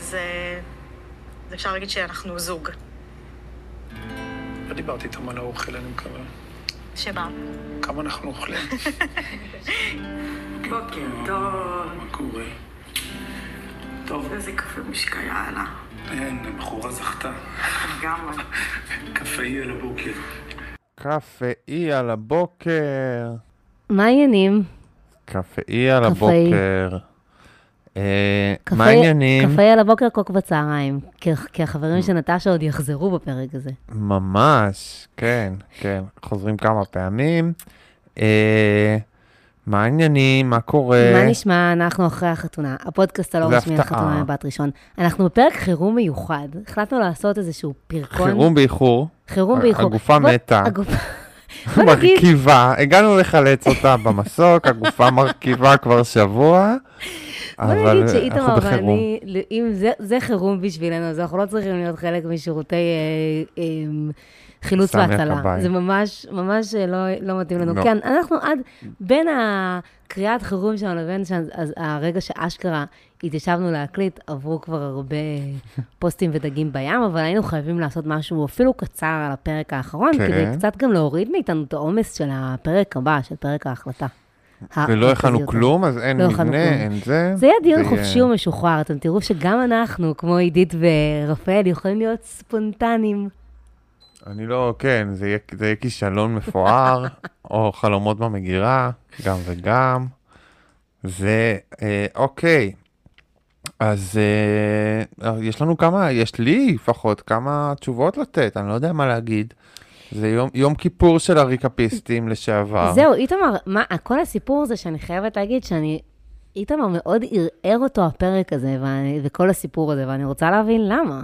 אז אה, אפשר להגיד שאנחנו זוג. לא דיברתי איתם על האוכל, אני מקווה. שמה? כמה אנחנו אוכלים? בוקר טוב. מה קורה? טוב, איזה קפה משקע, יאללה. אין, הבחורה זכתה. לגמרי. קפאי על הבוקר. קפאי על הבוקר. מה העניינים? קפאי על. הבוקר. אה, מה העניינים? קפה על הבוקר, קוק בצהריים. כי- החברים של נטשה עוד יחזרו בפרק הזה. ממש, כן, כן. חוזרים כמה פעמים. אה, מה העניינים? מה קורה? מה נשמע? אנחנו אחרי החתונה. הפודקאסט הלא רשמי הפתעה. לחתונה מבת ראשון. אנחנו בפרק חירום מיוחד. החלטנו לעשות איזשהו פרקון. חירום באיחור. חירום באיחור. הגופה מתה. מרכיבה, הגענו לחלץ אותה במסוק, הגופה מרכיבה כבר שבוע, בוא נגיד שאיתמר. ואני, אם זה, זה חירום בשבילנו, אז אנחנו לא צריכים להיות חלק משירותי אה, אה, חילוץ סמי והצלה. זה ממש, ממש אה, לא, לא מתאים לנו. לא. כן, אנחנו עד, בין הקריאת חירום שלנו לבין הרגע שאשכרה התיישבנו להקליט, עברו כבר הרבה פוסטים ודגים בים, אבל היינו חייבים לעשות משהו אפילו קצר על הפרק האחרון, כן. כדי קצת גם להוריד מאיתנו את העומס של הפרק הבא, של פרק ההחלטה. ולא הכנו. כלום, אז אין לא מבנה, כלום. אין זה. זה יהיה דיון יהיה- חופשי ומשוחרר, אתם תראו שגם אנחנו, כמו עידית ורפאל, יכולים להיות ספונטניים. אני לא, כן, זה יהיה, זה יהיה כישלון מפואר, או חלומות במגירה, גם וגם. זה, אה, אוקיי. אז אה, יש לנו כמה, יש לי לפחות כמה תשובות לתת, אני לא יודע מה להגיד. זה יום, יום כיפור של הריקאפיסטים לשעבר. זהו, איתמר, מה, כל הסיפור הזה שאני חייבת להגיד שאני, איתמר מאוד ערער אותו הפרק הזה, ואני, וכל הסיפור הזה, ואני רוצה להבין למה.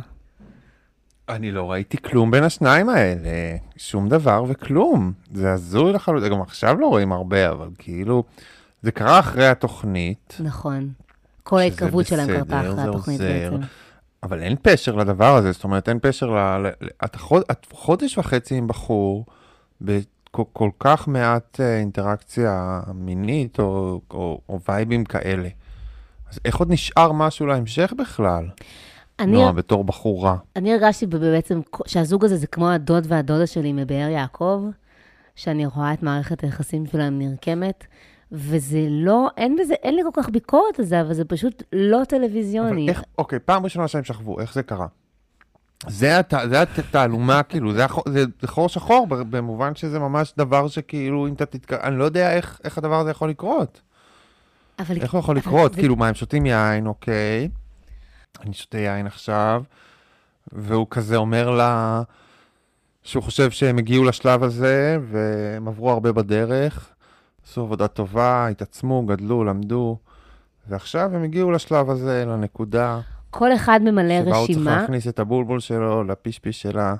אני לא ראיתי כלום בין השניים האלה, שום דבר וכלום. זה הזוי לחלוטין, גם עכשיו לא רואים הרבה, אבל כאילו, זה קרה אחרי התוכנית, נכון. כל ההתקרבות שלהם קרתה אחרי התוכנית עוזר. בעצם. אבל אין פשר לדבר הזה, זאת אומרת, אין פשר ל... ל- ל- את חוד- את חודש וחצי עם בחור, בכל כל כך מעט אה, אינטראקציה מינית, או, או, או וייבים כאלה. אז איך עוד נשאר משהו להמשך בכלל? אני, נועה, בתור בחורה. אני הרגשתי בעצם שהזוג הזה זה כמו הדוד והדודה שלי מבאר יעקב, שאני רואה את מערכת היחסים שלהם נרקמת, וזה לא, אין בזה, אין לי כל כך ביקורת על זה, אבל זה פשוט לא אבל טלוויזיוני. איך, אוקיי, פעם ראשונה שהם שכבו, איך זה קרה? זה, הת, זה התעלומה, כאילו, זה, זה, זה חור שחור, במובן שזה ממש דבר שכאילו, אם אתה תתקרב, אני לא יודע איך, איך הדבר הזה יכול לקרות. אבל איך הוא יכול אבל לקרות? זה- כאילו, מה, הם שותים יין, אוקיי. אני שותה יין עכשיו, והוא כזה אומר לה שהוא חושב שהם הגיעו לשלב הזה, והם עברו הרבה בדרך, עשו עבודה טובה, התעצמו, גדלו, למדו, ועכשיו הם הגיעו לשלב הזה, לנקודה, כל אחד ממלא שבה הוא צריך רשימה להכניס את הבולבול שלו לפשפש שלה.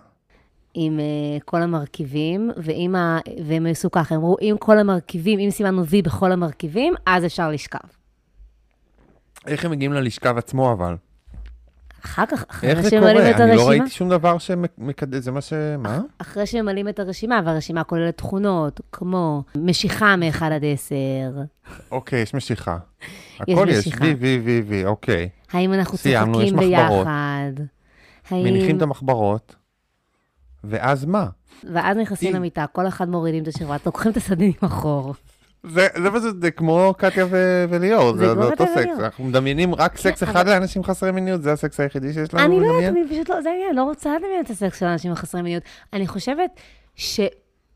עם uh, כל המרכיבים, ועם ה... והם עשו ככה, הם אמרו, אם כל המרכיבים, אם סימנו וי בכל המרכיבים, אז אפשר לשכב. איך הם מגיעים ללשכב עצמו, אבל? אחר כך, אחרי איך זה שממלאים קורה? את אני לא הרשימה, ראיתי שום דבר שמקדם, זה מה ש... מה? אחרי שממלאים את הרשימה, והרשימה כוללת תכונות, כמו משיכה מ-1 עד 10, אוקיי, יש משיכה. הכל יש. וי, וי, וי, וי, אוקיי. האם אנחנו צוחקים. ביחד, האם... מניחים את המחברות, ואז מה? ואז נכנסים למיטה, כל אחד מורידים את השכבת, לוקחים את הסדין עם החור. זה, זה פשוט, זה כמו קטיה ו- וליאור, זה זה, זה אותו סקס. וליאור. אנחנו מדמיינים רק סקס אבל- אחד לאנשים חסרי מיניות, זה הסקס היחידי שיש לנו אני לא יודעת, לדמיין? אני פשוט לא, זה העניין, לא רוצה לדמיין את הסקס של אנשים חסרי מיניות. אני חושבת ש...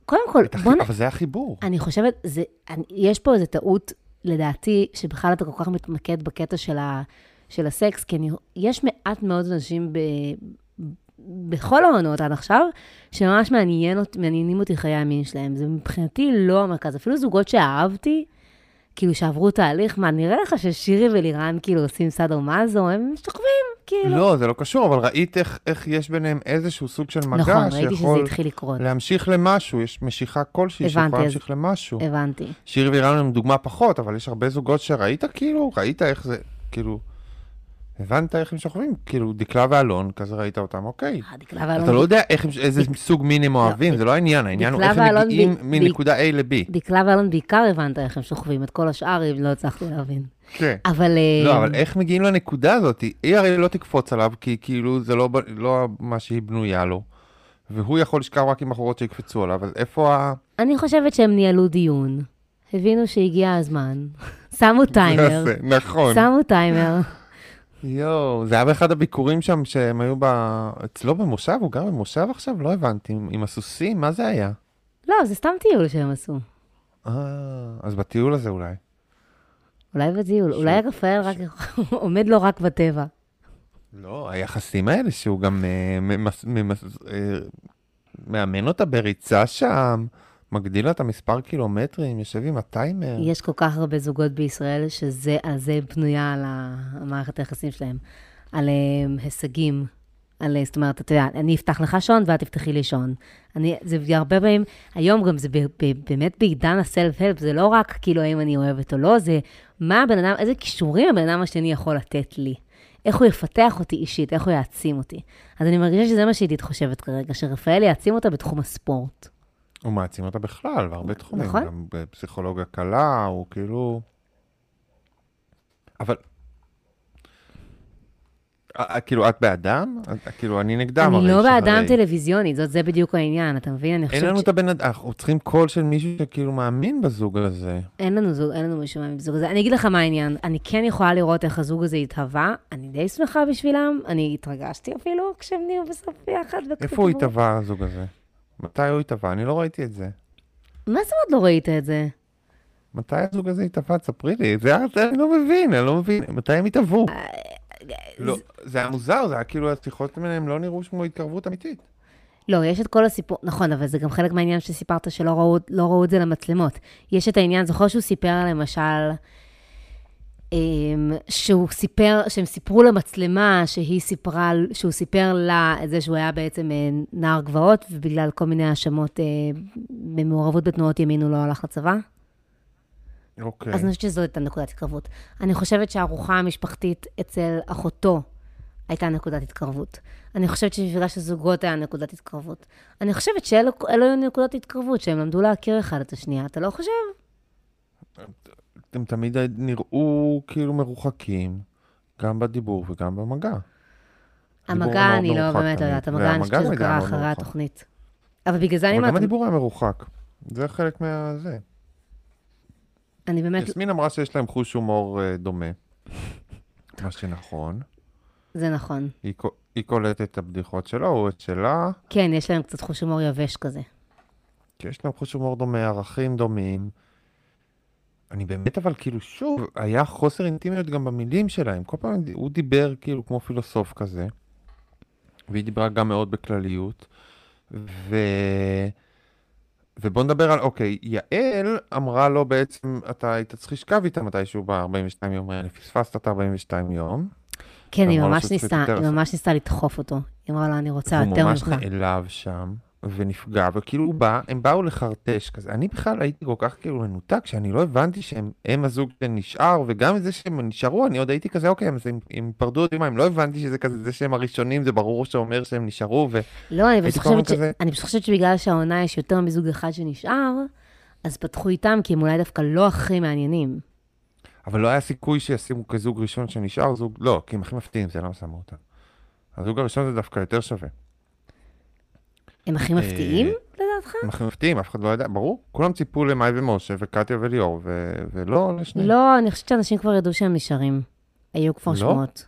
קודם כל, בוא נ... אבל זה החיבור. אני חושבת, זה, אני, יש פה איזו טעות, לדעתי, שבכלל אתה כל כך מתמקד בקטע של, ה, של הסקס, כי אני, יש מעט מאוד אנשים ב, בכל העונות עד עכשיו, שממש מעניין, מעניינים אותי חיי המין שלהם. זה מבחינתי לא המרכז. אפילו זוגות שאהבתי, כאילו שעברו תהליך, מה, נראה לך ששירי ולירן כאילו עושים סאדו מאזו, הם משתחווים, כאילו. לא, זה לא קשור, אבל ראית איך, איך יש ביניהם איזשהו סוג של מגע נכון, ראיתי שזה שיכול התחיל לקרות. להמשיך למשהו, יש משיכה כלשהי שיכולה אז- להמשיך למשהו. הבנתי. שירי ואילן הם דוגמה פחות, אבל יש הרבה זוגות שראית כאילו, ראית איך זה, כאילו, הבנת איך הם שוכבים? כאילו, דקלה ואלון, כזה ראית אותם, אוקיי. אה, דקלה ואלון... אתה לא יודע איך איזה סוג מין הם אוהבים, לא, זה לא העניין, העניין הוא איך הם מגיעים מנקודה A ל-B. דקלה ואלון בעיקר הבנת איך הם שוכבים, את כל השאר לא הצלחתי להבין. כן. אבל... אה, לא, אבל איך מגיעים לנקודה הזאת? היא הרי לא תקפוץ עליו, כי כאילו זה לא, לא מה שהיא בנויה לו. והוא יכול לשכב רק עם בחורות שיקפצו עליו, אז איפה ה... אני חושבת שהם ניהלו דיון, הבינו שהגיע הזמן, שמו טיימר, נכון. שמו טיימר. יואו, זה היה באחד הביקורים שם שהם היו ב... אצלו במושב, הוא גר במושב עכשיו? לא הבנתי, עם, עם הסוסים, מה זה היה? לא, זה סתם טיול שהם עשו. אה, אז בטיול הזה אולי. אולי בטיול, ש- אולי רפאל רק עומד לו רק בטבע. לא, היחסים האלה שהוא גם אה, ממס, ממס, אה, מאמן אותה בריצה שם, מגדיל את המספר קילומטרים, יושב עם הטיימר. יש כל כך הרבה זוגות בישראל שזה, על זה בנויה על המערכת היחסים שלהם, על אה, הישגים. על, זאת אומרת, אתה יודע, אני אפתח לך שעון ואת תפתחי לי שעון. אני, זה הרבה פעמים, היום גם זה ב, ב, באמת בעידן הסלף-הלפ, זה לא רק כאילו האם אני אוהבת או לא, זה מה הבן אדם, איזה כישורים הבן אדם השני יכול לתת לי. איך הוא יפתח אותי אישית, איך הוא יעצים אותי. אז אני מרגישה שזה מה שעידית חושבת כרגע, שרפאל יעצים אותה בתחום הספורט. הוא מעצים אותה בכלל, בהרבה תחומים. נכון. גם בפסיכולוגיה קלה, הוא כאילו... אבל... אה, אה, כאילו, את באדם? את- כאילו, אני נגדם. אני לא באדם טלוויזיונית, זאת, זה בדיוק העניין, אתה מבין? אני אין חושבת לנו ש... את הבן אדם, אנחנו צריכים קול של מישהו שכאילו מאמין בזוג הזה. אין לנו זוג, אין לנו מישהו מאמין בזוג הזה. אני אגיד לך מה העניין, אני כן יכולה לראות איך הזוג הזה התהווה, אני די שמחה בשבילם, אני התרגשתי אפילו כשהם נהיו בסוף ביחד. איפה הוא התהווה, הזוג הזה? מתי הוא התהווה? אני לא ראיתי את זה. מה זאת אומרת לא ראית את זה? מתי הזוג הזה התהווה? תספרי לי. זה אני לא מבין, אני לא מבין. מתי הם התהוו? אה, לא, זה היה מוזר, זה היה כאילו, השיחות ביניהם לא נראו כמו התקרבות אמיתית. לא, יש את כל הסיפור, נכון, אבל זה גם חלק מהעניין שסיפרת שלא ראו, לא ראו את זה למצלמות. יש את העניין, זוכר שהוא סיפר למשל, שהוא סיפר, שהם סיפרו למצלמה שהיא סיפרה, שהוא סיפר לה את זה שהוא היה בעצם אה, נער גבעות, ובגלל כל מיני האשמות אה, במעורבות בתנועות ימין הוא לא הלך לצבא? אוקיי. אז אני חושבת שזו הייתה נקודת התקרבות. אני חושבת שהארוחה המשפחתית אצל אחותו הייתה נקודת התקרבות. אני חושבת שמפגש הזוגות היה נקודת התקרבות. אני חושבת שאלו אלו היו נקודות התקרבות, שהם למדו להכיר אחד את השנייה. אתה לא חושב? הם תמיד נראו כאילו מרוחקים, גם בדיבור וגם במגע. המגע, אני לא באמת יודעת, המגע, אני חושבת שזה קרה אחרי. התוכנית. אבל בגלל זה אני אבל גם אומרת, הדיבור היה מרוחק. זה חלק מהזה. אני באמת, יסמין אמרה שיש להם חוש הומור אה, דומה. מה שנכון. זה נכון. היא קו- היא קולטת את הבדיחות שלו, הוא את שלה. כן, יש להם קצת חוש הומור יבש כזה. כי יש להם חוש הומור דומה, ערכים דומים. אני באמת, אבל כאילו, שוב, היה חוסר אינטימיות גם במילים שלהם. כל פעם הוא דיבר כאילו כמו פילוסוף כזה, והיא דיברה גם מאוד בכלליות. ו... ובוא נדבר על, אוקיי, יעל אמרה לו בעצם, אתה היית צריך לשכב איתה מתישהו ב-42 יום האלה, פספסת את ה-42 יום. כן, היא ממש ניסתה, היא. ממש ניסתה לדחוף אותו. היא אמרה לה, אני רוצה יותר ממש ממך. נעלב שם, ונפגע, וכאילו הוא בא, הם באו לחרטש כזה. אני בכלל הייתי כל כך כאילו מנותק, שאני לא הבנתי שהם הם הזוג שנשאר, וגם את זה שהם נשארו, אני עוד הייתי כזה, אוקיי, אז הם, הם פרדו אותי מים, לא הבנתי שזה כזה, זה שהם הראשונים, זה ברור שאומר שהם נשארו, ו... לא, אני פשוט חושבת, ש... כזה- חושבת שבגלל שהעונה יש יותר מזוג אחד שנשאר, אז פתחו איתם, כי הם אולי דווקא לא הכי מעניינים. אבל לא היה סיכוי שישימו כזוג ראשון שנשאר, זוג, לא, כי הם הכי מפתיעים, זה לא שמו אותם. הזוג הראשון זה דווקא יותר שווה. הם הכי אה, מפתיעים, לדעתך? הם הכי מפתיעים, אף אחד לא ידע, ברור. כולם ציפו למאי ומשה וקטיה וליאור, ו... ולא לשניהם. לא, אני חושבת שאנשים כבר ידעו שהם נשארים. היו כבר לא? שמועות.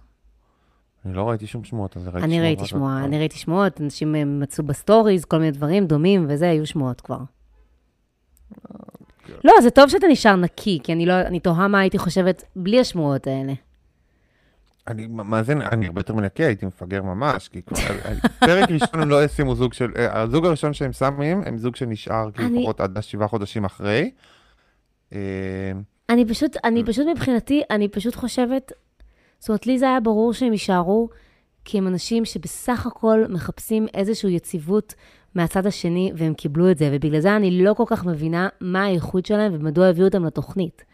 אני לא ראיתי שום שמועות, אז ראיתי אני שמועות ראיתי שמועה, עכשיו. אני ראיתי שמועות, אנשים אה, מצאו בסטוריז, כל מיני דברים דומים וזה, היו שמועות כבר. לא, זה טוב שאתה נשאר נקי, כי אני לא, אני תוהה מה הייתי חושבת בלי השמועות האלה. אני, זה, אני הרבה יותר נקי, הייתי מפגר ממש, כי כבר, פרק ראשון הם לא ישימו זוג של, אה, הזוג הראשון שהם שמים, הם זוג שנשאר כאילו לפחות עד השבעה חודשים אחרי. אה, אני פשוט, אני פשוט מבחינתי, אני פשוט חושבת, זאת אומרת, לי זה היה ברור שהם יישארו, כי הם אנשים שבסך הכל מחפשים איזושהי יציבות מהצד השני, והם קיבלו את זה, ובגלל זה אני לא כל כך מבינה מה האיכות שלהם ומדוע הביאו אותם לתוכנית.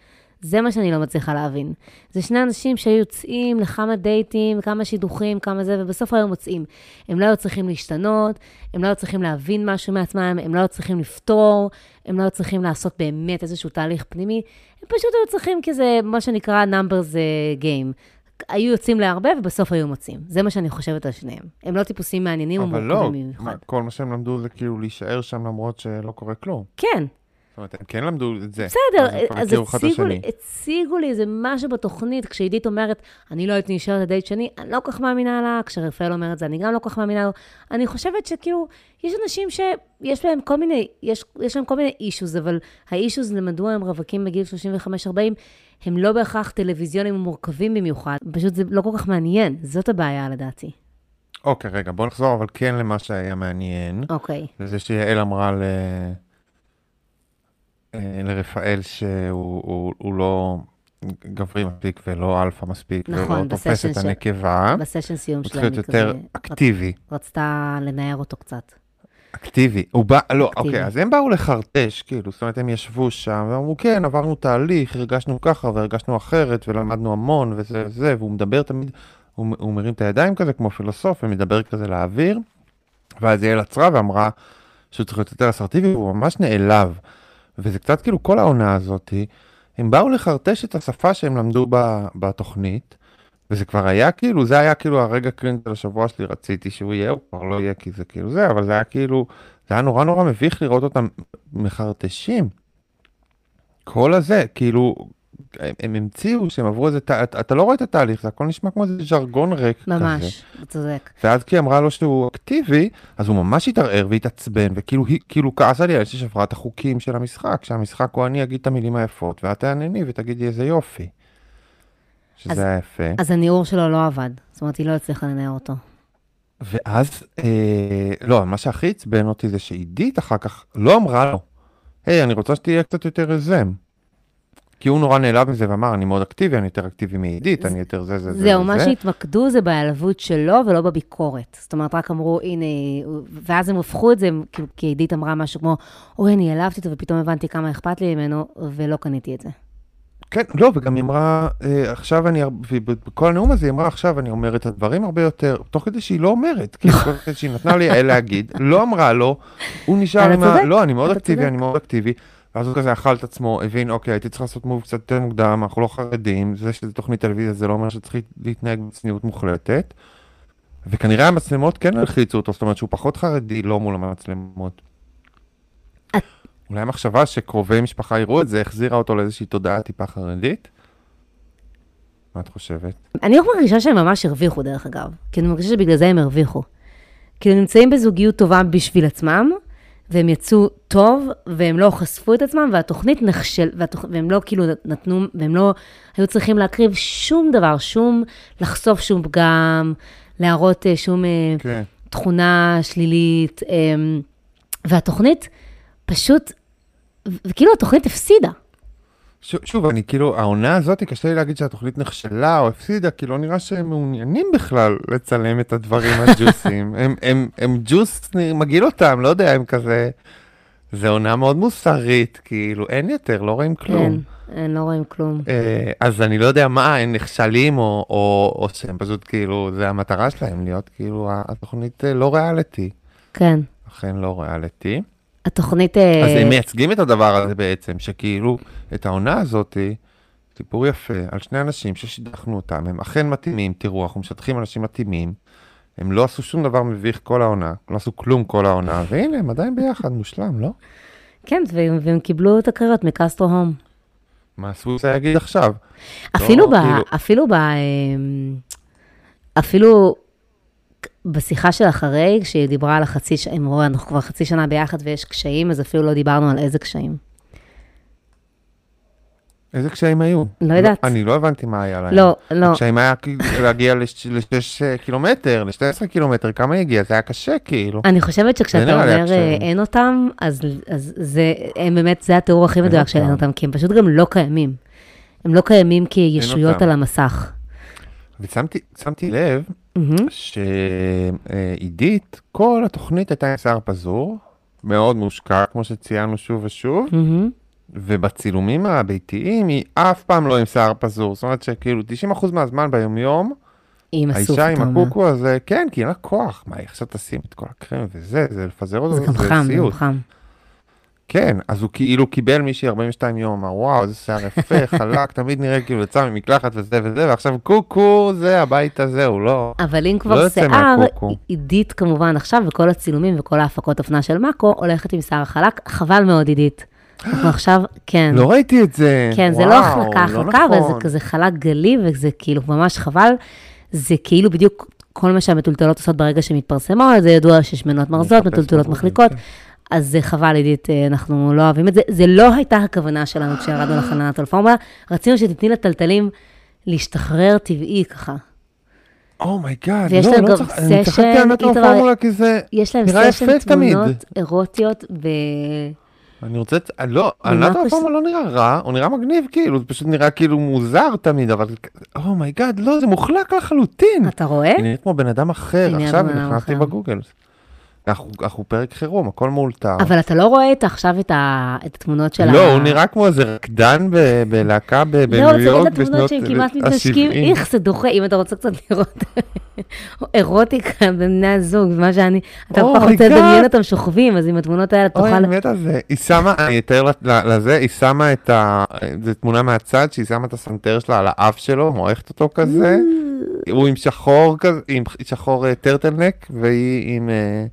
זה מה שאני לא מצליחה להבין. זה שני אנשים שהיו יוצאים לכמה דייטים, כמה שידוכים, כמה זה, ובסוף היו מוצאים. הם לא היו צריכים להשתנות, הם לא היו צריכים להבין משהו מעצמם, הם לא היו צריכים לפתור, הם לא היו צריכים לעשות באמת איזשהו תהליך פנימי, הם פשוט היו צריכים כזה, מה שנקרא numbers אה, game. היו יוצאים להרבה ובסוף היו מוצאים. זה מה שאני חושבת על שניהם. הם לא טיפוסים מעניינים אבל לא, ומורכבים במיוחד. מה, כל מה שהם למדו זה כאילו להישאר שם למרות שלא קורה כלום. כן, אומרת, הם כן למדו את זה. בסדר, אז הציגו לי. הציגו לי איזה משהו בתוכנית, כשעידית אומרת, אני לא הייתי נשארת לדייט שני, אני לא כל כך מאמינה לה, כשרפאל אומר את זה, אני גם לא כל כך מאמינה לו. אני חושבת שכאילו, יש אנשים שיש להם כל מיני, יש, יש להם כל מיני אישוז, אבל האישוז למדוע הם רווקים בגיל 35-40, הם לא בהכרח טלוויזיוניים ומורכבים במיוחד, פשוט זה לא כל כך מעניין, זאת הבעיה לדעתי. אוקיי, רגע, בוא נחזור אבל כן למה שהיה מעניין. אוקיי, זה שיעל אמרה ל... אה, לרפאל שהוא הוא, הוא לא גברי מספיק ולא אלפא מספיק, נכון, ולא תופס את הנקבה, בסשן סיום הוא צריך שלהם להיות יותר כזה, אקטיבי. רצתה לנער אותו קצת. אקטיבי. הוא בא, לא, אקטיבי. אוקיי, אז הם באו לחרטש, כאילו, זאת אומרת, הם ישבו שם, ואמרו, כן, עברנו תהליך, הרגשנו ככה והרגשנו אחרת, ולמדנו המון, וזה וזה, והוא מדבר תמיד, הוא, הוא מרים את הידיים כזה, כמו פילוסוף, ומדבר כזה לאוויר, ואז יעל עצרה ואמרה שהוא צריך להיות יותר אסרטיבי, והוא ממש נעלב. וזה קצת כאילו כל העונה הזאתי, הם באו לחרטש את השפה שהם למדו ב, בתוכנית, וזה כבר היה כאילו, זה היה כאילו הרגע קרינט של השבוע שלי, רציתי שהוא יהיה, הוא כבר לא יהיה כי זה כאילו זה, אבל זה היה כאילו, זה היה נורא נורא מביך לראות אותם מחרטשים. כל הזה, כאילו, הם, המציאו שהם עברו איזה, תה- אתה, לא רואה את התהליך, זה הכל נשמע כמו איזה ז'רגון ריק כזה. ממש, צודק. ואז כי היא אמרה לו שהוא אקטיבי, אז הוא ממש התערער והתעצבן, וכאילו היא, כאילו כעס עליה, ששברה את החוקים של המשחק, שהמשחק הוא אני אגיד את המילים היפות, ואת תענני ותגידי איזה יופי. שזה אז- היה יפה. אז הניעור שלו לא עבד. זאת אומרת, היא לא הצליחה לנער אותו. ואז, אה, לא, מה שהכי עצבן אותי זה שעידית אחר כך לא אמרה לו, היי, אני רוצה שתהיה קצת יותר יזם. כי הוא נורא נעלב מזה ואמר, אני מאוד אקטיבי, אני יותר אקטיבי מעידית, אני יותר זה, זה, זה, זהו, מה וזה." שהתמקדו זה בהיעלבות שלו ולא בביקורת. זאת אומרת, רק אמרו, הנה, ואז הם הפכו את זה, כאילו, כי עידית אמרה משהו כמו, אוי, אני העלבתי אותו ופתאום הבנתי כמה אכפת לי ממנו, ולא קניתי את זה. כן, לא, וגם היא אמרה, אה, עכשיו אני, בכל הנאום הזה היא אמרה, עכשיו אני אומרת את הדברים הרבה יותר, תוך כדי שהיא לא אומרת, כאילו, תוך כדי שהיא נתנה לי להגיד, לא אמרה לו, הוא נשאר עם ה... לא, אני מאוד אקטיבי. אני מאוד אקטיבי. ואז הוא כזה אכל את עצמו, הבין, אוקיי, הייתי צריך לעשות מוב קצת יותר מוקדם, אנחנו לא חרדים, זה שזה תוכנית טלוויזיה זה לא אומר שצריך להתנהג בצניעות מוחלטת. וכנראה המצלמות כן הלחיצו אותו, זאת אומרת שהוא פחות חרדי, לא מול המצלמות. את- אולי המחשבה שקרובי משפחה יראו את זה, החזירה אותו לאיזושהי תודעה טיפה חרדית? מה את חושבת? אני מרגישה שהם ממש הרוויחו, דרך אגב. כי אני מרגישה שבגלל זה הם הרוויחו. כי הם נמצאים בזוגיות טובה בשביל עצמם, והם יצאו טוב, והם לא חשפו את עצמם, והתוכנית נכשל, והתוכ... והם לא כאילו נתנו, והם לא היו צריכים להקריב שום דבר, שום, לחשוף שום פגם, להראות אה, שום אה, כן. תכונה שלילית, אמ, והתוכנית פשוט, וכאילו התוכנית הפסידה. ש- שוב, אני כאילו, העונה הזאת, קשה לי להגיד שהתוכנית נכשלה או הפסידה, כי לא נראה שהם מעוניינים בכלל לצלם את הדברים הג'וסים. הם, הם, הם ג'וס מגעיל אותם, לא יודע, הם כזה... זה עונה מאוד מוסרית, כאילו, אין יותר, לא רואים כלום. אין, אין, לא רואים כלום. אה, אז אני לא יודע מה, הם נכשלים, או, או, או שהם פשוט כאילו, זה המטרה שלהם, להיות כאילו, התוכנית אה, לא ריאליטי. כן. אכן לא ריאליטי. התוכנית... אה, אז הם מייצגים את הדבר הזה בעצם, שכאילו, את העונה הזאתי, סיפור יפה על שני אנשים ששידכנו אותם, הם אכן מתאימים, תראו, אנחנו משטחים אנשים מתאימים, הם לא עשו שום דבר מביך כל העונה, לא עשו כלום כל העונה, והנה, הם עדיין ביחד, מושלם, לא? כן, והם, והם קיבלו את הקריירות מקסטרו הום. מה זה להגיד עכשיו? אפילו ב... כאילו- אפילו ב... אמ, אפילו בשיחה של אחרי, כשהיא דיברה על החצי שנה, הם אמרו, אנחנו כבר חצי שנה ביחד ויש קשיים, אז אפילו לא דיברנו על איזה קשיים. איזה קשיים היו? לא יודעת. אני לא הבנתי מה היה להם. לא, לא. הקשיים היה כאילו להגיע לשש קילומטר, ל-12 קילומטר, כמה הגיע? זה היה קשה כאילו. אני חושבת שכשאתה אומר. אה, אין אותם, אז, זה, הם באמת, זה התיאור הכי מדויק של אין אותם. כי הם פשוט גם לא קיימים. הם לא קיימים כישויות. על המסך. ושמתי שמתי לב מהמם. שעידית, כל התוכנית הייתה עם שיער פזור, מאוד מושקע, כמו שציינו שוב ושוב, מהמם. ובצילומים הביתיים היא אף פעם לא עם שיער פזור. זאת אומרת שכאילו 90% מהזמן ביומיום, עם הסוף, האישה עם. הקוקו הזה, כן, כי אין לה כוח. מה, היא עכשיו תשים את כל הקרם וזה, זה לפזר אותו, זה גם חם, זה גם סיוט. חם. כן, אז הוא כאילו קיבל מישהי 42 יום, אמר וואו, איזה שיער יפה, חלק, תמיד נראה כאילו יצא ממקלחת וזה וזה, ועכשיו קוקו, זה הבית הזה, הוא לא... אבל אם לא כבר יוצא שיער. עידית כמובן עכשיו, וכל הצילומים וכל ההפקות אופנה של מאקו, הולכת עם שיער חלק, חבל מאוד עידית. אנחנו עכשיו, כן. לא ראיתי את זה. כן, זה וואו, לא החלקה החלקה, אבל זה נכון. כזה חלק גלי, וזה כאילו ממש חבל. זה כאילו בדיוק כל מה שהמטולטלות עושות ברגע שהן מתפרסמות, זה ידוע ששמנות מרזות, מחפש מטולטלות מחליקות. אז זה חבל, עידית, אה, אנחנו לא אוהבים את זה. זה לא הייתה הכוונה שלנו כשירדנו לחננת הפורמולה. רצינו שתתני לטלטלים להשתחרר טבעי ככה. אומייגאד, ויש לא, להם לא צריך, אני צחקתי סשן, על מטרו איתמר, פורמולה כי זה יש להם נראה סשן יפה תמיד. תמונות אירוטיות, ו... אני רוצה, לא, ומה הנטו פשוט- הפורמולה לא נראה רע, הוא נראה מגניב כאילו, זה פשוט נראה כאילו מוזר תמיד, אבל אומייגאד, לא, זה מוחלק לחלוטין. אתה רואה? היא נראית כמו בן אדם אחר, עכשיו נכנסתי אחר. בגוגל. אנחנו אנחנו פרק חירום, הכל מאולתר. אבל אתה לא רואה את, עכשיו את, ה... את התמונות של לא, ה... הוא נראה כמו איזה רקדן ב- בלהקה ב- לא, בניו צריך יורק את התמונות שהם כמעט מתנשקים, ה-שבעים. איך זה דוחה, אם אתה רוצה קצת לראות אירוטיקה בין בני הזוג, מה שאני, אתה כל כך רוצה. לדמיין אותם שוכבים, אז עם התמונות האלה אוי, תוכל... אני מת על זה. היא שמה, אני אתאר לזה, היא שמה את ה... זו תמונה מהצד, שהיא שמה את הסנטר שלה על האף שלו, מועכת אותו כזה. הוא עם שחור כזה, עם שחור אה, טרטלנק, והיא עם אה,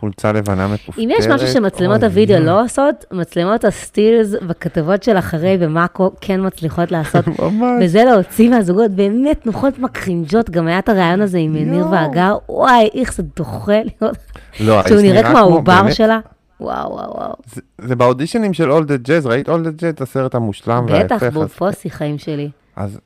חולצה לבנה מפופטרת. אם יש משהו שמצלמות הוידאו. לא עושות, מצלמות הסטילס בכתבות של אחרי במאקו כן מצליחות לעשות. ממש. וזה להוציא מהזוגות באמת תנוחות מקרינג'ות, גם היה את הרעיון הזה עם ניר. והגר, וואי, איך זה דוחה לראות, לא, שהוא נראה כמו העובר שלה. וואו, וואו, וואו. זה- זה באודישנים של the Jazz, ראית the Jazz, הסרט המושלם וההפך. בטח, בופוסי חיים שלי. אז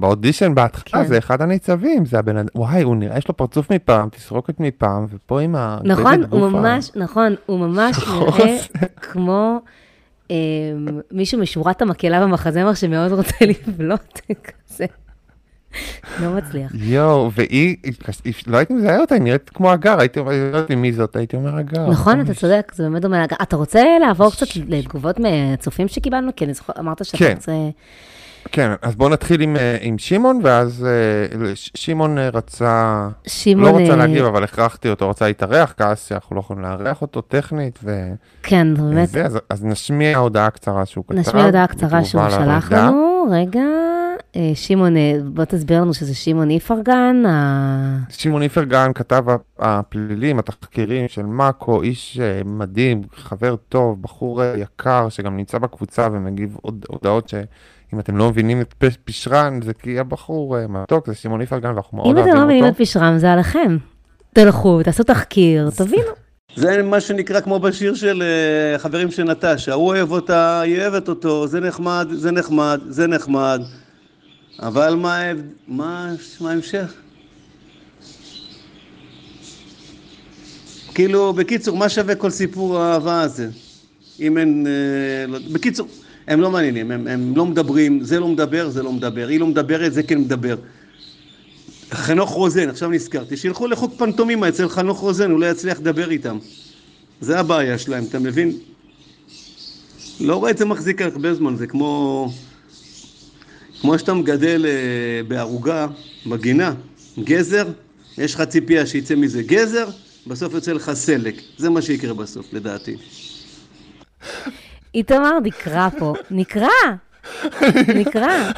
באודישן בהתחלה כן. זה אחד הניצבים, זה הבן אדם, וואי, הוא נראה, יש לו פרצוף מפעם, תסרוקת מפעם, ופה עם ה... נכון, הוא ממש, נכון, הוא ממש נראה הזה. כמו אמ, מישהו משורת המקהלה במחזמר שמאוד רוצה לבלוט כזה. לא מצליח. יואו, והיא, היא- היא- לא הייתי מזהה אותה, היא נראית כמו הגר, הייתי אומר, לא יודעת מי זאת, הייתי אומר הגר. נכון. אתה צודק, זה באמת דומה. אתה רוצה לעבור קצת לתגובות מהצופים שקיבלנו? כי אני זוכרת, אמרת שאתה כן. רוצה... כן, אז בואו נתחיל עם, אה, עם שמעון, ואז אה, ש- שמעון אה, רצה, שמעון... לא רוצה להגיב, אבל הכרחתי אותו, רצה להתארח, כעס שאנחנו לא יכולים לארח אותו טכנית, ו... כן, באמת. זה, אז, אז נשמיע הודעה קצרה שהוא כתב. נשמיע הודעה קצרה שהוא שלח. לנו. רגע, שמעון, בוא תסביר לנו שזה שמעון איפרגן. ה- שמעון איפרגן, כתב הפלילים, התחקירים של מאקו, איש מדהים, חבר טוב, בחור יקר, שגם נמצא בקבוצה ומגיב הוד- הודעות שאם אתם לא מבינים את פשרן, זה כי הבחור אה, מתוק, זה שמעון איפרגן, ואנחנו מאוד אם אתם אוהבים לא אותו. מבינים את פשרם, זה עליכם. תלכו, תעשו תחקיר, תבינו. זה מה שנקרא כמו בשיר של אה, חברים של נטשה, הוא אוהב אותה, היא אוהבת אותו, זה נחמד, זה נחמד, זה נחמד, אבל מה ההבד- מה מה ההמשך? כאילו, בקיצור, מה שווה כל סיפור האהבה הזה? אם אין... אה, לא, בקיצור, הם לא מעניינים, הם, הם לא מדברים, זה לא מדבר, זה לא מדבר, היא לא מדברת, זה כן מדבר. חנוך רוזן, עכשיו נזכרתי, שילכו לחוג פנטומימה אצל חנוך רוזן, הוא לא יצליח לדבר איתם. זה הבעיה שלהם, אתה מבין? לא רואה את זה מחזיק הרבה זמן, זה כמו... כמו שאתה מגדל אה, בערוגה, בגינה, גזר, יש לך ציפייה שיצא מזה גזר, בסוף יוצא לך סלק. זה מה שיקרה בסוף, לדעתי. איתמר נקרא פה, נקרא, נקרא.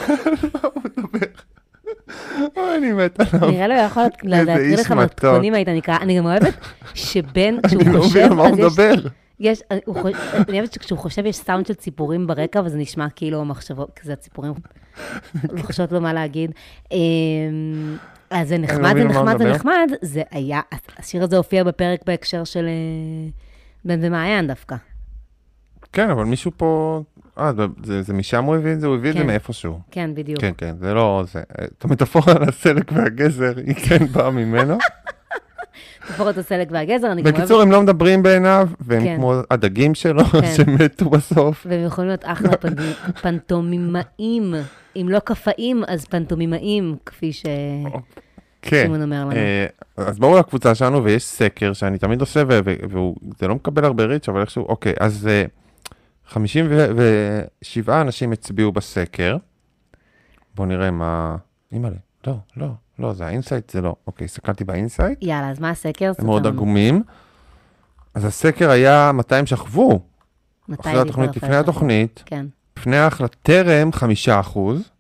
אוי, אני מת עליו. נראה לי הוא יכול איזה להקריא לך. מתכונים היית נקרא. אני גם אוהבת שבן, אני כשהוא לא מבין חושב, על מה הוא. מדבר. יש, הוא חושב, אני אוהבת שכשהוא חושב יש סאונד של ציפורים ברקע, וזה נשמע כאילו המחשבות, כזה הציפורים לוחשות לו מה להגיד. אמ, אז זה נחמד, זה מה הוא נחמד, זה מדבר. נחמד, זה היה, השיר הזה הופיע בפרק בהקשר של אה, בן ומעיין דווקא. כן, אבל מישהו פה... אה, זה- זה- זה משם הוא הביא את זה? הוא הביא את זה כן. מאיפשהו. כן, בדיוק. כן, כן, זה לא... זה... את המטאפורה על הסלק והגזר, היא כן באה ממנו. את הסלק והגזר, אני גם אוהבת, בקיצור, הם לא מדברים בעיניו, והם כן. כמו הדגים שלו, כן. שמתו בסוף. והם יכולים להיות אחלה פנ- פנטומימאים. אם לא קפאים, אז פנטומימאים, כפי ששמעון כן. אומר לנו. אה, אז בואו לקבוצה שלנו, ויש סקר שאני תמיד עושה, וזה לא מקבל הרבה reach, אבל איכשהו, אוקיי, אז אה, 57 אנשים הצביעו בסקר. בואו נראה מה... אימא'לה, לא, לא, לא, זה ה insight, זה לא. אוקיי, הסתכלתי ב insight, יאללה, אז מה הסקר? הם מאוד. עגומים. אז הסקר היה מתי הם שכבו. מתי אחרי התוכנית, לפני התוכנית, כן. לפני ההחלטה, טרם חמישה אחוז.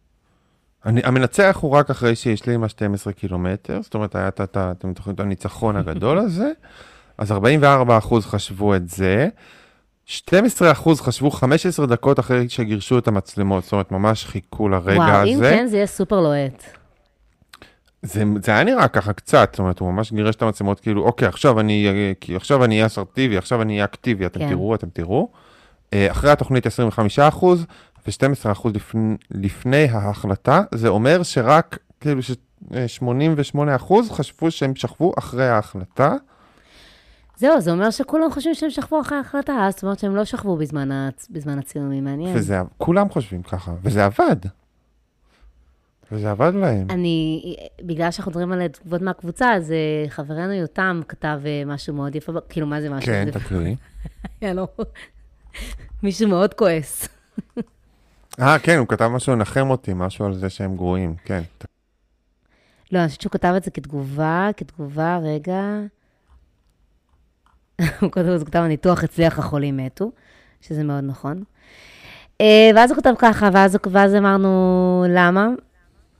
אני, המנצח הוא רק אחרי שהשלים ה-12 קילומטר, זאת אומרת, היה את הניצחון הגדול הזה, אז 44 אחוז חשבו את זה, 12 אחוז חשבו 15 דקות אחרי שגירשו את המצלמות, זאת אומרת, ממש חיכו לרגע וואו, אם הזה. כן, זה יהיה סופר לוהט. זה, זה היה נראה ככה קצת, זאת אומרת, הוא ממש גירש את המצלמות, כאילו, אוקיי, עכשיו אני, עכשיו אני אהיה אסרטיבי, עכשיו אני אהיה אקטיבי, אתם כן. תראו, אתם תראו. אה, אחרי התוכנית 25 אחוז, ו-12 אחוז לפני, לפני ההחלטה, זה אומר שרק, כאילו, ש... אה, 88 אחוז חשבו שהם שכבו אחרי ההחלטה. זהו, זה אומר שכולם חושבים שהם שכבו אחרי ההחלטה, זאת אומרת שהם לא שכבו בזמן, הצ... בזמן הצילומים, מעניין. וזה, כולם חושבים ככה, וזה עבד. וזה עבד להם. אני, בגלל שאנחנו מדברים על תגובות מהקבוצה, אז אה, חברנו יותם כתב אה, משהו מאוד יפה, כאילו, מה זה משהו? כן. היה לו מישהו מאוד כועס. אה, כן, הוא כתב משהו לנחם אותי, משהו על זה שהם גרועים, כן. לא, אני חושבת שהוא כתב את זה כתגובה, כתגובה, רגע. הוא כתב, הוא כתב, הניתוח הצליח, החולים מתו, שזה מאוד נכון. אה, ואז הוא כתב ככה, ואז, ואז אמרנו, למה?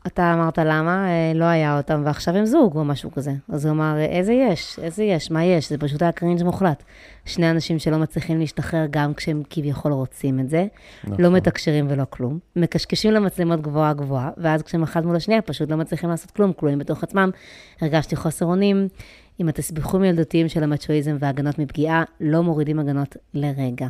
אתה אמרת למה, אה, לא היה אותם, ועכשיו הם זוג או משהו כזה. אז הוא אמר, איזה יש, איזה יש, מה יש? זה פשוט היה קרינג' מוחלט. שני אנשים שלא מצליחים להשתחרר גם כשהם כביכול רוצים את זה, נכון. לא מתקשרים ולא כלום, מקשקשים למצלמות גבוהה גבוהה, ואז כשהם אחד מול השנייה פשוט לא מצליחים לעשות כלום, כלואים בתוך עצמם. הרגשתי חוסר אונים. עם התסביכים הילדותיים של המצ'ואיזם והגנות מפגיעה, לא מורידים הגנות לרגע.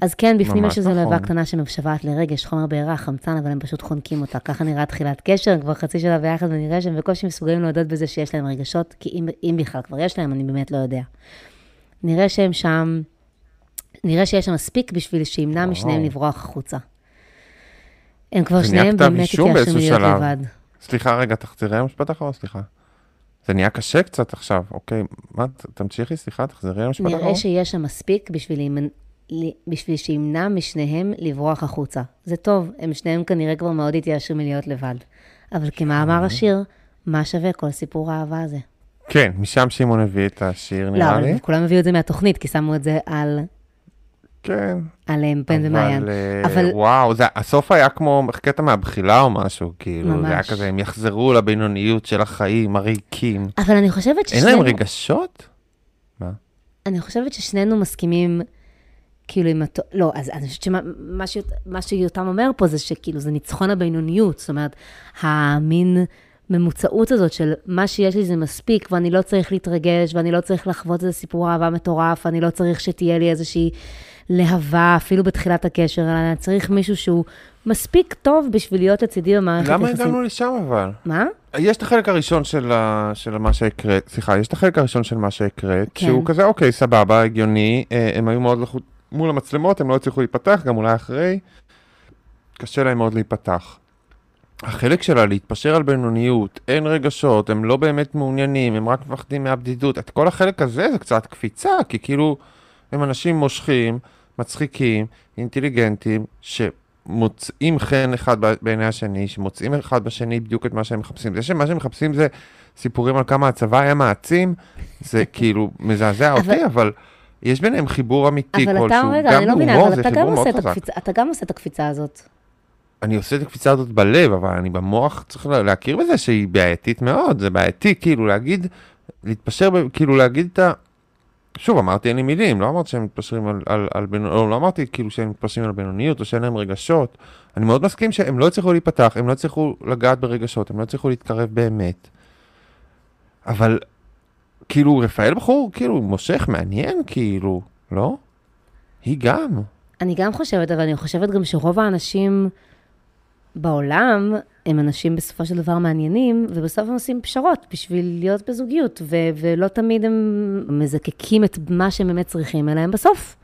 אז כן, בפנים יש איזו נכון. לבבה קטנה שמשוועת לרגש, חומר בעירה, חמצן, אבל הם פשוט חונקים אותה. ככה נראה תחילת קשר, כבר חצי שנה ביחד, ונראה שהם בקושי מסוגלים להודות בזה שיש להם רגשות, כי אם, אם בכלל כבר יש להם, אני באמת לא יודע. נראה שהם שם, נראה שיש שם מספיק בשביל שימנע. משניהם לברוח החוצה. הם כבר שניהם באמת התייאשו שלב. לבד. סליחה, רגע, תחזרי המשפט האחרון, סליחה. זה נהיה קשה קצת עכשיו, אוקיי, מה, תמשיכי, סליחה, תחזרי למשפט האחרון. נראה שיש שם מספיק בשביל, בשביל שימנע משניהם לברוח החוצה. זה טוב, הם שניהם כנראה כבר מאוד התייאשו מלהיות לבד. אבל כמאמר השיר, מה שווה כל סיפור האהבה הזה? כן, משם שמעון הביא את השיר, לא, נראה אבל לי. כולם הביאו את זה מהתוכנית, כי שמו את זה על, כן, על פן ומעיין. אבל, אה, אבל- וואו, זה, הסוף היה כמו קטע מהבחילה או משהו, כאילו, זה היה ממש. כזה, הם יחזרו לבינוניות של החיים הריקים. אבל אני חושבת אין ששנינו... להם רגשות? מה? אני חושבת ששנינו מסכימים, כאילו, עם הת... לא, אז אני חושבת שמה מה ש- מה שיותם אומר פה זה שכאילו, זה ניצחון הבינוניות. זאת אומרת, המין ממוצעות הזאת של מה שיש לי זה מספיק, ואני לא צריך להתרגש, ואני לא צריך לחוות איזה סיפור אהבה מטורף, אני לא צריך שתהיה לי איזושהי להבה, אפילו בתחילת הקשר, אלא צריך מישהו שהוא מספיק טוב בשביל להיות לצידי במערכת למה יחסים. הגענו לשם אבל? מה? יש את החלק הראשון של, ה... של מה שהקראת, סליחה, יש את החלק הראשון של מה שהקראת, כן. שהוא כזה, אוקיי, סבבה, הגיוני, אה, הם היו מאוד לחוט... מול המצלמות, הם לא הצליחו להיפתח, גם אולי אחרי, קשה להם מאוד להיפתח. החלק שלה להתפשר על בינוניות, אין רגשות, הם לא באמת מעוניינים, הם רק מפחדים מהבדידות, את כל החלק הזה זה קצת קפיצה, כי כאילו, הם אנשים מושכים, מצחיקים, אינטליגנטים, שמוצאים חן אחד בעיני השני, שמוצאים אחד בשני בדיוק את מה שהם מחפשים. זה שמה שהם מחפשים זה סיפורים על כמה הצבא היה מעצים, זה כאילו מזעזע אבל- אותי, אבל יש ביניהם חיבור אמיתי אבל כלשהו, אתה, רגע, גם אני לא מבינה, אבל זה אתה גם, עושה את חזק. הקפיצה, אתה גם עושה את הקפיצה הזאת. אני עושה את הקפיצה הזאת בלב, אבל אני במוח צריך לה- להכיר בזה שהיא בעייתית מאוד, זה בעייתי, כאילו להגיד, להתפשר, כאילו להגיד את ה... שוב, אמרתי אין לי מילים, לא אמרתי שהם מתפשרים על, על, על בינוניות, לא, לא אמרתי כאילו שהם מתפשרים על בינוניות או שאין להם רגשות. אני מאוד מסכים שהם לא הצליחו להיפתח, הם לא הצליחו לגעת ברגשות, הם לא הצליחו להתקרב באמת. אבל, כאילו, רפאל בחור, כאילו, מושך, מעניין, כאילו, לא? היא גם. אני גם חושבת, אבל אני חושבת גם שרוב האנשים בעולם הם אנשים בסופו של דבר מעניינים, ובסוף הם עושים פשרות בשביל להיות בזוגיות, ו- ולא תמיד הם מזקקים את מה שהם באמת צריכים, אלא הם בסוף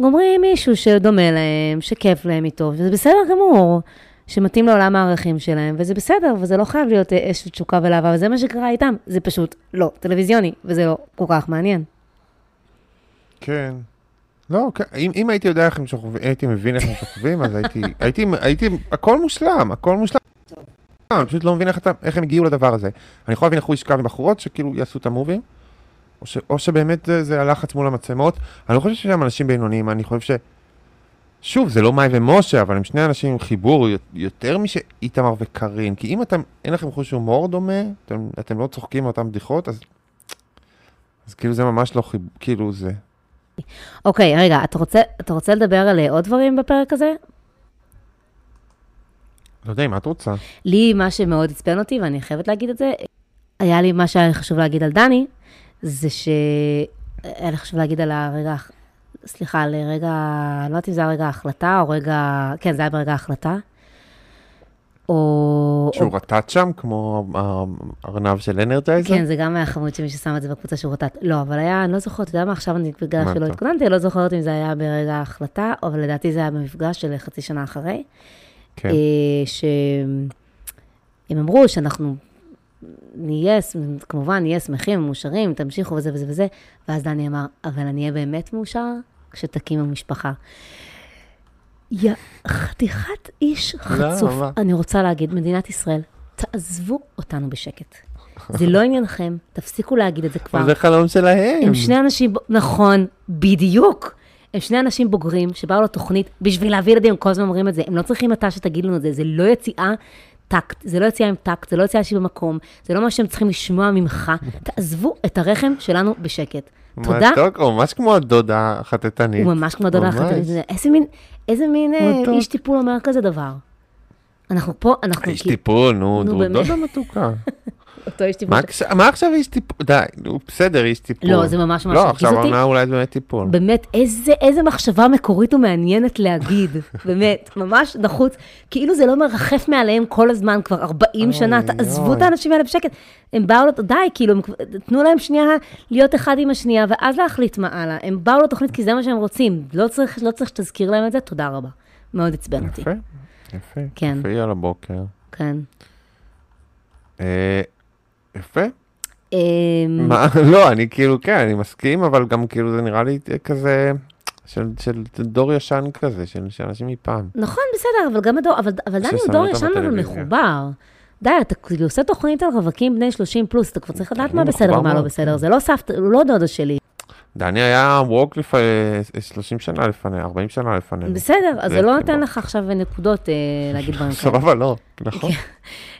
גומרים מישהו שדומה להם, שכיף להם איתו, וזה בסדר גמור, שמתאים לעולם הערכים שלהם, וזה בסדר, וזה לא חייב להיות אש ותשוקה ולהבה, וזה מה שקרה איתם, זה פשוט לא טלוויזיוני, וזה לא כל כך מעניין. כן. לא, כן, אם, אם הייתי יודע איך הם שוכבים, הייתי מבין איך הם שוכבים, אז הייתי, הייתי, הייתי, הכל מושלם, הכל מושלם. אני פשוט לא מבין איך, אתה, איך הם הגיעו לדבר הזה. אני יכול להבין איך הוא ישכב עם בחורות שכאילו יעשו את המובים, או, ש, או שבאמת זה, זה הלחץ מול המצלמות. אני לא חושב שהם אנשים בינוניים, אני חושב ש... שוב, זה לא מאי ומשה, אבל הם שני אנשים עם חיבור יותר משאיתמר וקארין. כי אם אתם, אין לכם חוש הומור דומה, אתם, אתם לא צוחקים מאותן בדיחות, אז, אז כאילו זה ממש לא חיבור, כאילו זה... אוקיי, רגע, אתה רוצה, אתה רוצה לדבר על אה, עוד דברים בפרק הזה? לא יודע, מה את רוצה? לי, מה שמאוד עצבן אותי, ואני חייבת להגיד את זה, היה לי, מה שהיה חשוב להגיד על דני, זה ש... היה לי חשוב להגיד על הרגע, סליחה, על רגע, לא יודעת אם זה היה רגע ההחלטה, או רגע, כן, זה היה ברגע ההחלטה. או... שהוא או... רטט שם, כמו הארנב של אנרג'ייזר? כן, זה גם היה חמוד שמי ששם את זה בקבוצה שהוא רטט. לא, אבל היה, אני לא זוכרת, אתה יודע מה, עכשיו אני, בגלל שלא? התכוננתי, לא זוכרת אם זה היה ברגע ההחלטה, אבל לדעתי זה היה במפגש של חצי שנה אחרי. כן. אה, שהם אמרו שאנחנו נהיה, כמובן, נהיה שמחים ומאושרים, תמשיכו וזה וזה וזה, ואז דני אמר, אבל אני אהיה באמת מאושר כשתקימו משפחה. יא חתיכת איש חצוף. מה? אני רוצה להגיד, מדינת ישראל, תעזבו אותנו בשקט. זה לא עניינכם, תפסיקו להגיד את זה כבר. זה חלום שלהם. הם שני אנשים, נכון, בדיוק. הם שני אנשים בוגרים שבאו לתוכנית בשביל להביא ילדים, הם כל הזמן אומרים את זה. הם לא צריכים אתה שתגיד לנו את זה, זה לא יציאה טקט, זה לא יציאה עם טקט, זה לא יציאה שהיא במקום, זה לא מה שהם צריכים לשמוע ממך. תעזבו את הרחם שלנו בשקט. תודה. מתוק, הוא ממש כמו הדודה החטטנית. הוא ממש כמו דודה ממש. החתנית. איזה מין, איזה מין אה. איש טיפול אומר כזה דבר. אנחנו פה, אנחנו איש טיפול, נו. דודה מתוקה. אותו איש טיפול. מה עכשיו- עכשיו איש טיפול? די, נו, בסדר, איש טיפול. לא, זה ממש ממש לא, הרגיז עכשיו אותי. העונה אולי באמת טיפול. באמת, איזה, מחשבה מקורית ומעניינת להגיד, באמת, ממש נחוץ. כאילו זה לא מרחף מעליהם כל הזמן, כבר 40 שנה, תעזבו. את האנשים האלה בשקט. הם באו, די, כאילו, תנו להם שנייה להיות אחד עם השנייה, ואז להחליט מה הלאה. הם באו לתוכנית כי זה מה שהם רוצים, לא צריך, לא צריך שתזכיר להם את זה, תודה רבה. מאוד עצבן אותי. יפה, יפה. כן. יפה על הבוקר. כן. יפה. אמ, מה, לא, אני כאילו, כן, אני מסכים, אבל גם כאילו זה נראה לי כזה, של של דור ישן כזה, של של אנשים מפעם. נכון, בסדר, אבל גם הדור, אבל, אבל דני הוא דור ישן אבל. מחובר. די, אתה כאילו עושה תוכנית על רווקים בני 30 פלוס, אתה כבר צריך לדעת הוא מה בסדר מחובר ומה לא בסדר, כן. זה לא סבתא, הוא לא דודה שלי. דני היה ווק לפני 30 שנה לפני, 40 שנה לפני. בסדר, אז זה לא כאילו- נותן לך עכשיו נקודות אה, להגיד דברים כאלה. סבבה, לא, נכון.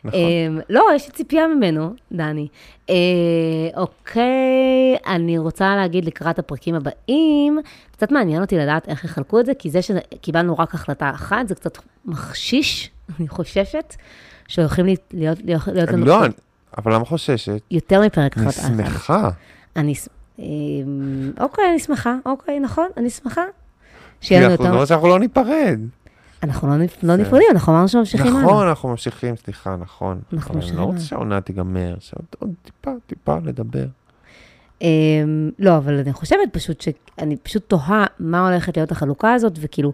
נכון. אמ, לא, יש לי ציפייה ממנו, דני. אה, אוקיי, אני רוצה להגיד לקראת הפרקים הבאים, קצת מעניין אותי לדעת איך יחלקו את זה, כי זה שקיבלנו רק החלטה אחת, זה קצת מחשיש, אני חוששת, שהולכים להיות, לנו לא, אני- אבל למה חוששת? יותר מפרק אני החלטה אחת. שמחה. אני, ש- אמ, אוקיי, אני שמחה, אוקיי, נכון, אני שמחה. שיהיה לנו אנחנו יותר... לא שאנחנו לא ניפרד. אנחנו לא לא נפרדים, אנחנו אמרנו שממשיכים הלאה. נכון, אנחנו ממשיכים, סליחה, נכון. אנחנו אבל אני ממשיכים לא רוצה. שהעונה תיגמר, שעוד עוד טיפה, טיפה לדבר. אמ, לא, אבל אני חושבת פשוט שאני פשוט תוהה מה הולכת להיות החלוקה הזאת, וכאילו,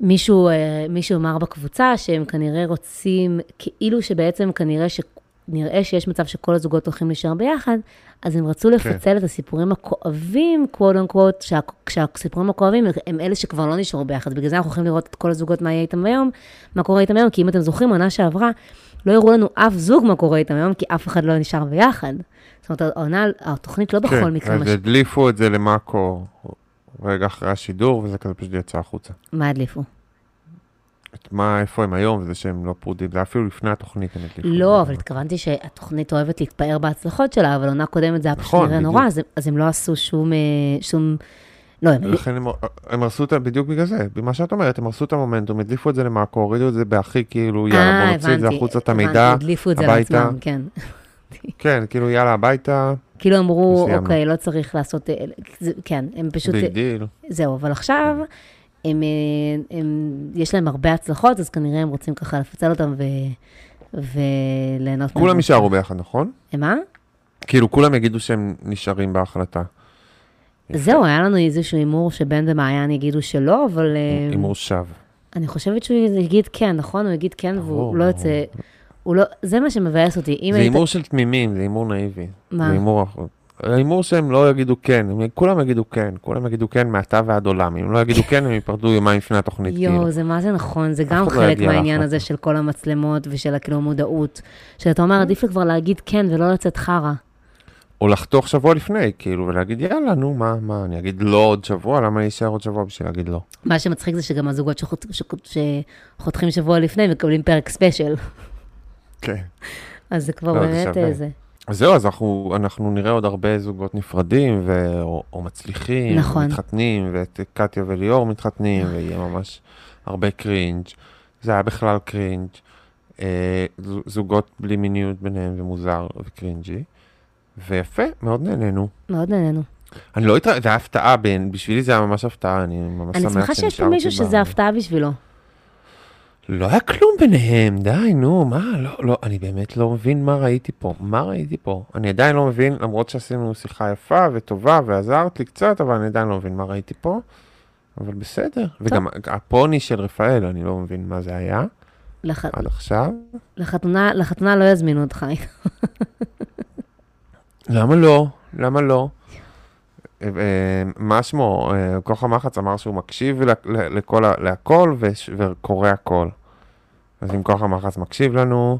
מישהו, אה, מישהו אמר בקבוצה שהם כנראה רוצים, כאילו שבעצם כנראה ש... נראה שיש מצב שכל הזוגות הולכים להישאר ביחד, אז הם רצו לפצל את הסיפורים הכואבים, קוואט אנקוואט, שה- כשהסיפורים הכואבים הם אלה שכבר לא נשארו ביחד. בגלל זה אנחנו הולכים לראות את כל הזוגות מה יהיה איתם היום, מה קורה איתם היום, כי אם אתם זוכרים, עונה שעברה, לא הראו לנו אף זוג מה קורה איתם היום, כי אף אחד לא נשאר ביחד. זאת אומרת, העונה, התוכנית לא בכל מקרה, כן, אז מש... הדליפו את זה למאקו רגע אחרי השידור, וזה כזה פשוט יצא החוצה. מה הדליפו? את מה, איפה הם היום, וזה שהם לא פרודים, זה אפילו לפני התוכנית הדליפו. לא, אבל. התכוונתי שהתוכנית אוהבת להתפאר בהצלחות שלה, אבל עונה קודמת זה היה פשוט נכון, נראה. נורא, אז הם- אז הם לא עשו שום, אה, שום, לא, הם לכן הם, הם הרסו את, בדיוק בגלל זה, במה שאת אומרת, הם הרסו את המומנטום, הדליפו את זה למאקו, הורידו את זה בהכי כאילו, יאללה, אה, בוא נוציא את זה החוצה, את המידע, הדליפו את זה הביתה. לעצמם, כן. כן, כאילו, יאללה, הביתה, כאילו אמרו. אוקיי, לא צריך לעשות, אה, כן, הם פשוט, big deal. זהו, אבל עכשיו, הם, אה, הם, יש להם הרבה הצלחות, אז כנראה הם רוצים ככה לפצל אותם ו, וליהנות מהם. כולם יישארו ביחד, נכון? מה? כאילו, כולם יגידו שהם נשארים בהחלטה. זהו, היה לנו איזשהו הימור שבן ומעיין יגידו שלא, אבל אה, הימור שווא. אני חושבת שהוא יגיד כן, נכון? הוא יגיד כן, והוא לא. יוצא... הוא לא, זה מה שמבאס אותי. זה היית... הימור של תמימים, זה הימור נאיבי. מה? זה הימור, ההימור שהם לא יגידו כן, הם, כולם יגידו כן, כולם יגידו כן מעתה ועד עולם. אם לא יגידו כן, הם ייפרדו יומיים לפני התוכנית, כאילו. יואו, זה מה זה נכון, זה גם לא חלק מהעניין. הזה של כל המצלמות ושל הכאילו מודעות. שאתה אומר, עדיף לי כבר להגיד כן ולא לצאת חרא. או לחתוך שבוע לפני, כאילו, ולהגיד, יאללה, נו, מה, מה, אני אגיד לא עוד שבוע, למה אני אשאר עוד שבוע בשביל להגיד לא? מה שמצחיק זה שגם הזוגות שחות- שחות- שחותכים שבוע לפני מקבלים פרק ספיישל. כן. אז זה כבר לא, באמת שווה. אז זהו, אז אנחנו, אנחנו נראה עוד הרבה זוגות נפרדים, ו... או, או מצליחים, נכון. מתחתנים, ואת קטיה וליאור מתחתנים, ויהיה ממש הרבה קרינג'. זה היה בכלל קרינג'. אה, זוגות בלי מיניות ביניהם ומוזר וקרינג'י. ויפה, מאוד נהנינו. מאוד נהנינו. אני לא התראה, זה היה הפתעה, בשבילי זה היה ממש הפתעה, אני ממש אני שמח שמחה שיש פה שנשארתי מישהו שזה הפתעה בשבילו. לא היה כלום ביניהם, די, נו, מה, לא, לא, אני באמת לא מבין מה ראיתי פה, מה ראיתי פה. אני עדיין לא מבין, למרות שעשינו שיחה יפה וטובה ועזרת לי קצת, אבל אני עדיין לא מבין מה ראיתי פה. אבל בסדר. וגם הפוני של רפאל, אני לא מבין מה זה היה לח- עד עכשיו. לחתונה לחתונה לא יזמינו אותך. למה לא? למה לא? אה, מה שמו, אה, כוח המחץ אמר שהוא מקשיב לכל, להכל וקורא הכל. אז אם כוח המחץ מקשיב לנו,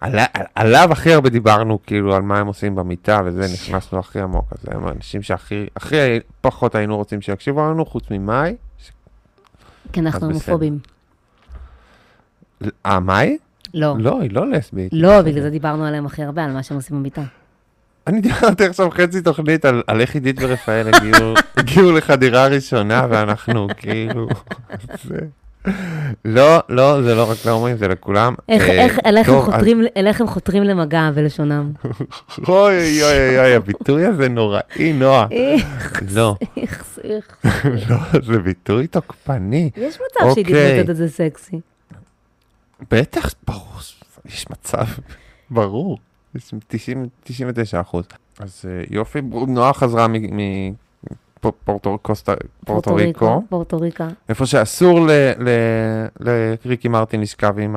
על- עליו הכי הרבה דיברנו, כאילו, על מה הם עושים במיטה, וזה נכנסנו הכי עמוק. אז הם האנשים שהכי הכי פחות היינו רוצים שיקשיבו לנו, חוץ ממאי. כי אנחנו. הומופובים. אה, מאי? לא. לא, היא לא לסבית. לא, בגלל זה דיברנו עליהם הכי הרבה, על מה שהם עושים במיטה. אני דיברתי עכשיו חצי תוכנית על, על איך עידית ורפאל הגיעו, הגיעו לחדירה ראשונה ואנחנו כאילו, זה... לא, לא, זה לא רק להומואים, זה לכולם. איך, אה, איך, איך הם חותרים, למגע בלשונם. אוי אוי אוי אוי, הביטוי הזה נוראי, נועה. איך, לא, איך, איך. לא, זה ביטוי תוקפני. יש מצב שהיא אוקיי. תתמודד את זה סקסי. בטח, ברור, יש מצב, ברור. יש 90, 99 אחוז. אז אה, יופי, נועה חזרה מפורטו פורטו ריקו. פורטו ריקה. איפה שאסור לריקי מרטין לשכב עם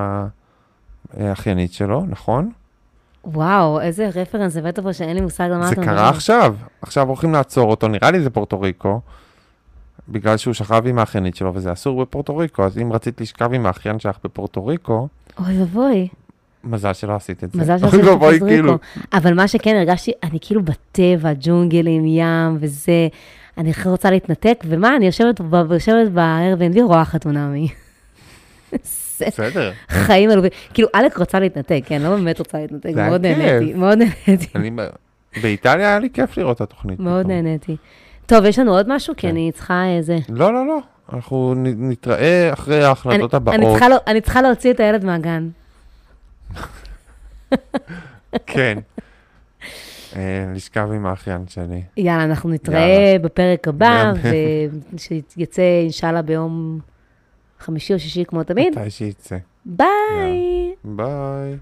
האחיינית שלו, נכון? וואו, איזה רפרנס הבאת פה שאין לי מושג על מה זה אתה קרה עכשיו, עכשיו הולכים לעצור אותו, נראה לי זה פורטו ריקו, בגלל שהוא שכב עם האחיינית שלו וזה אסור בפורטו ריקו, אז אם רצית לשכב עם האחיין שלך בפורטו ריקו, אוי ואבוי, מזל שלא עשית את זה. מזל אוי שעשית את פורטו כאילו. אבל מה שכן, הרגשתי, אני כאילו בטבע, ג'ונגלים, ים וזה, אני רוצה להתנתק, ומה, אני יושבת ב-Airbnb, רואה חתונמי. זה בסדר. חיים עלובים. כאילו, אלק רוצה להתנתק, כן, לא באמת רוצה להתנתק, זה מאוד. נהניתי, מאוד נהניתי, באיטליה היה לי כיף לראות את התוכנית. מאוד. נהניתי. טוב, יש לנו עוד משהו? כי כן. אני צריכה איזה... לא, לא, לא, אנחנו נתראה אחרי ההחלטות הבאות. לא- אני צריכה להוציא את הילד מהגן. כן. אה, לשכב עם האחיין שלי. יאללה, אנחנו נתראה. בפרק הבא. ושיצא אינשאללה ביום חמישי או שישי כמו תמיד. מתי שיצא. ביי! ביי.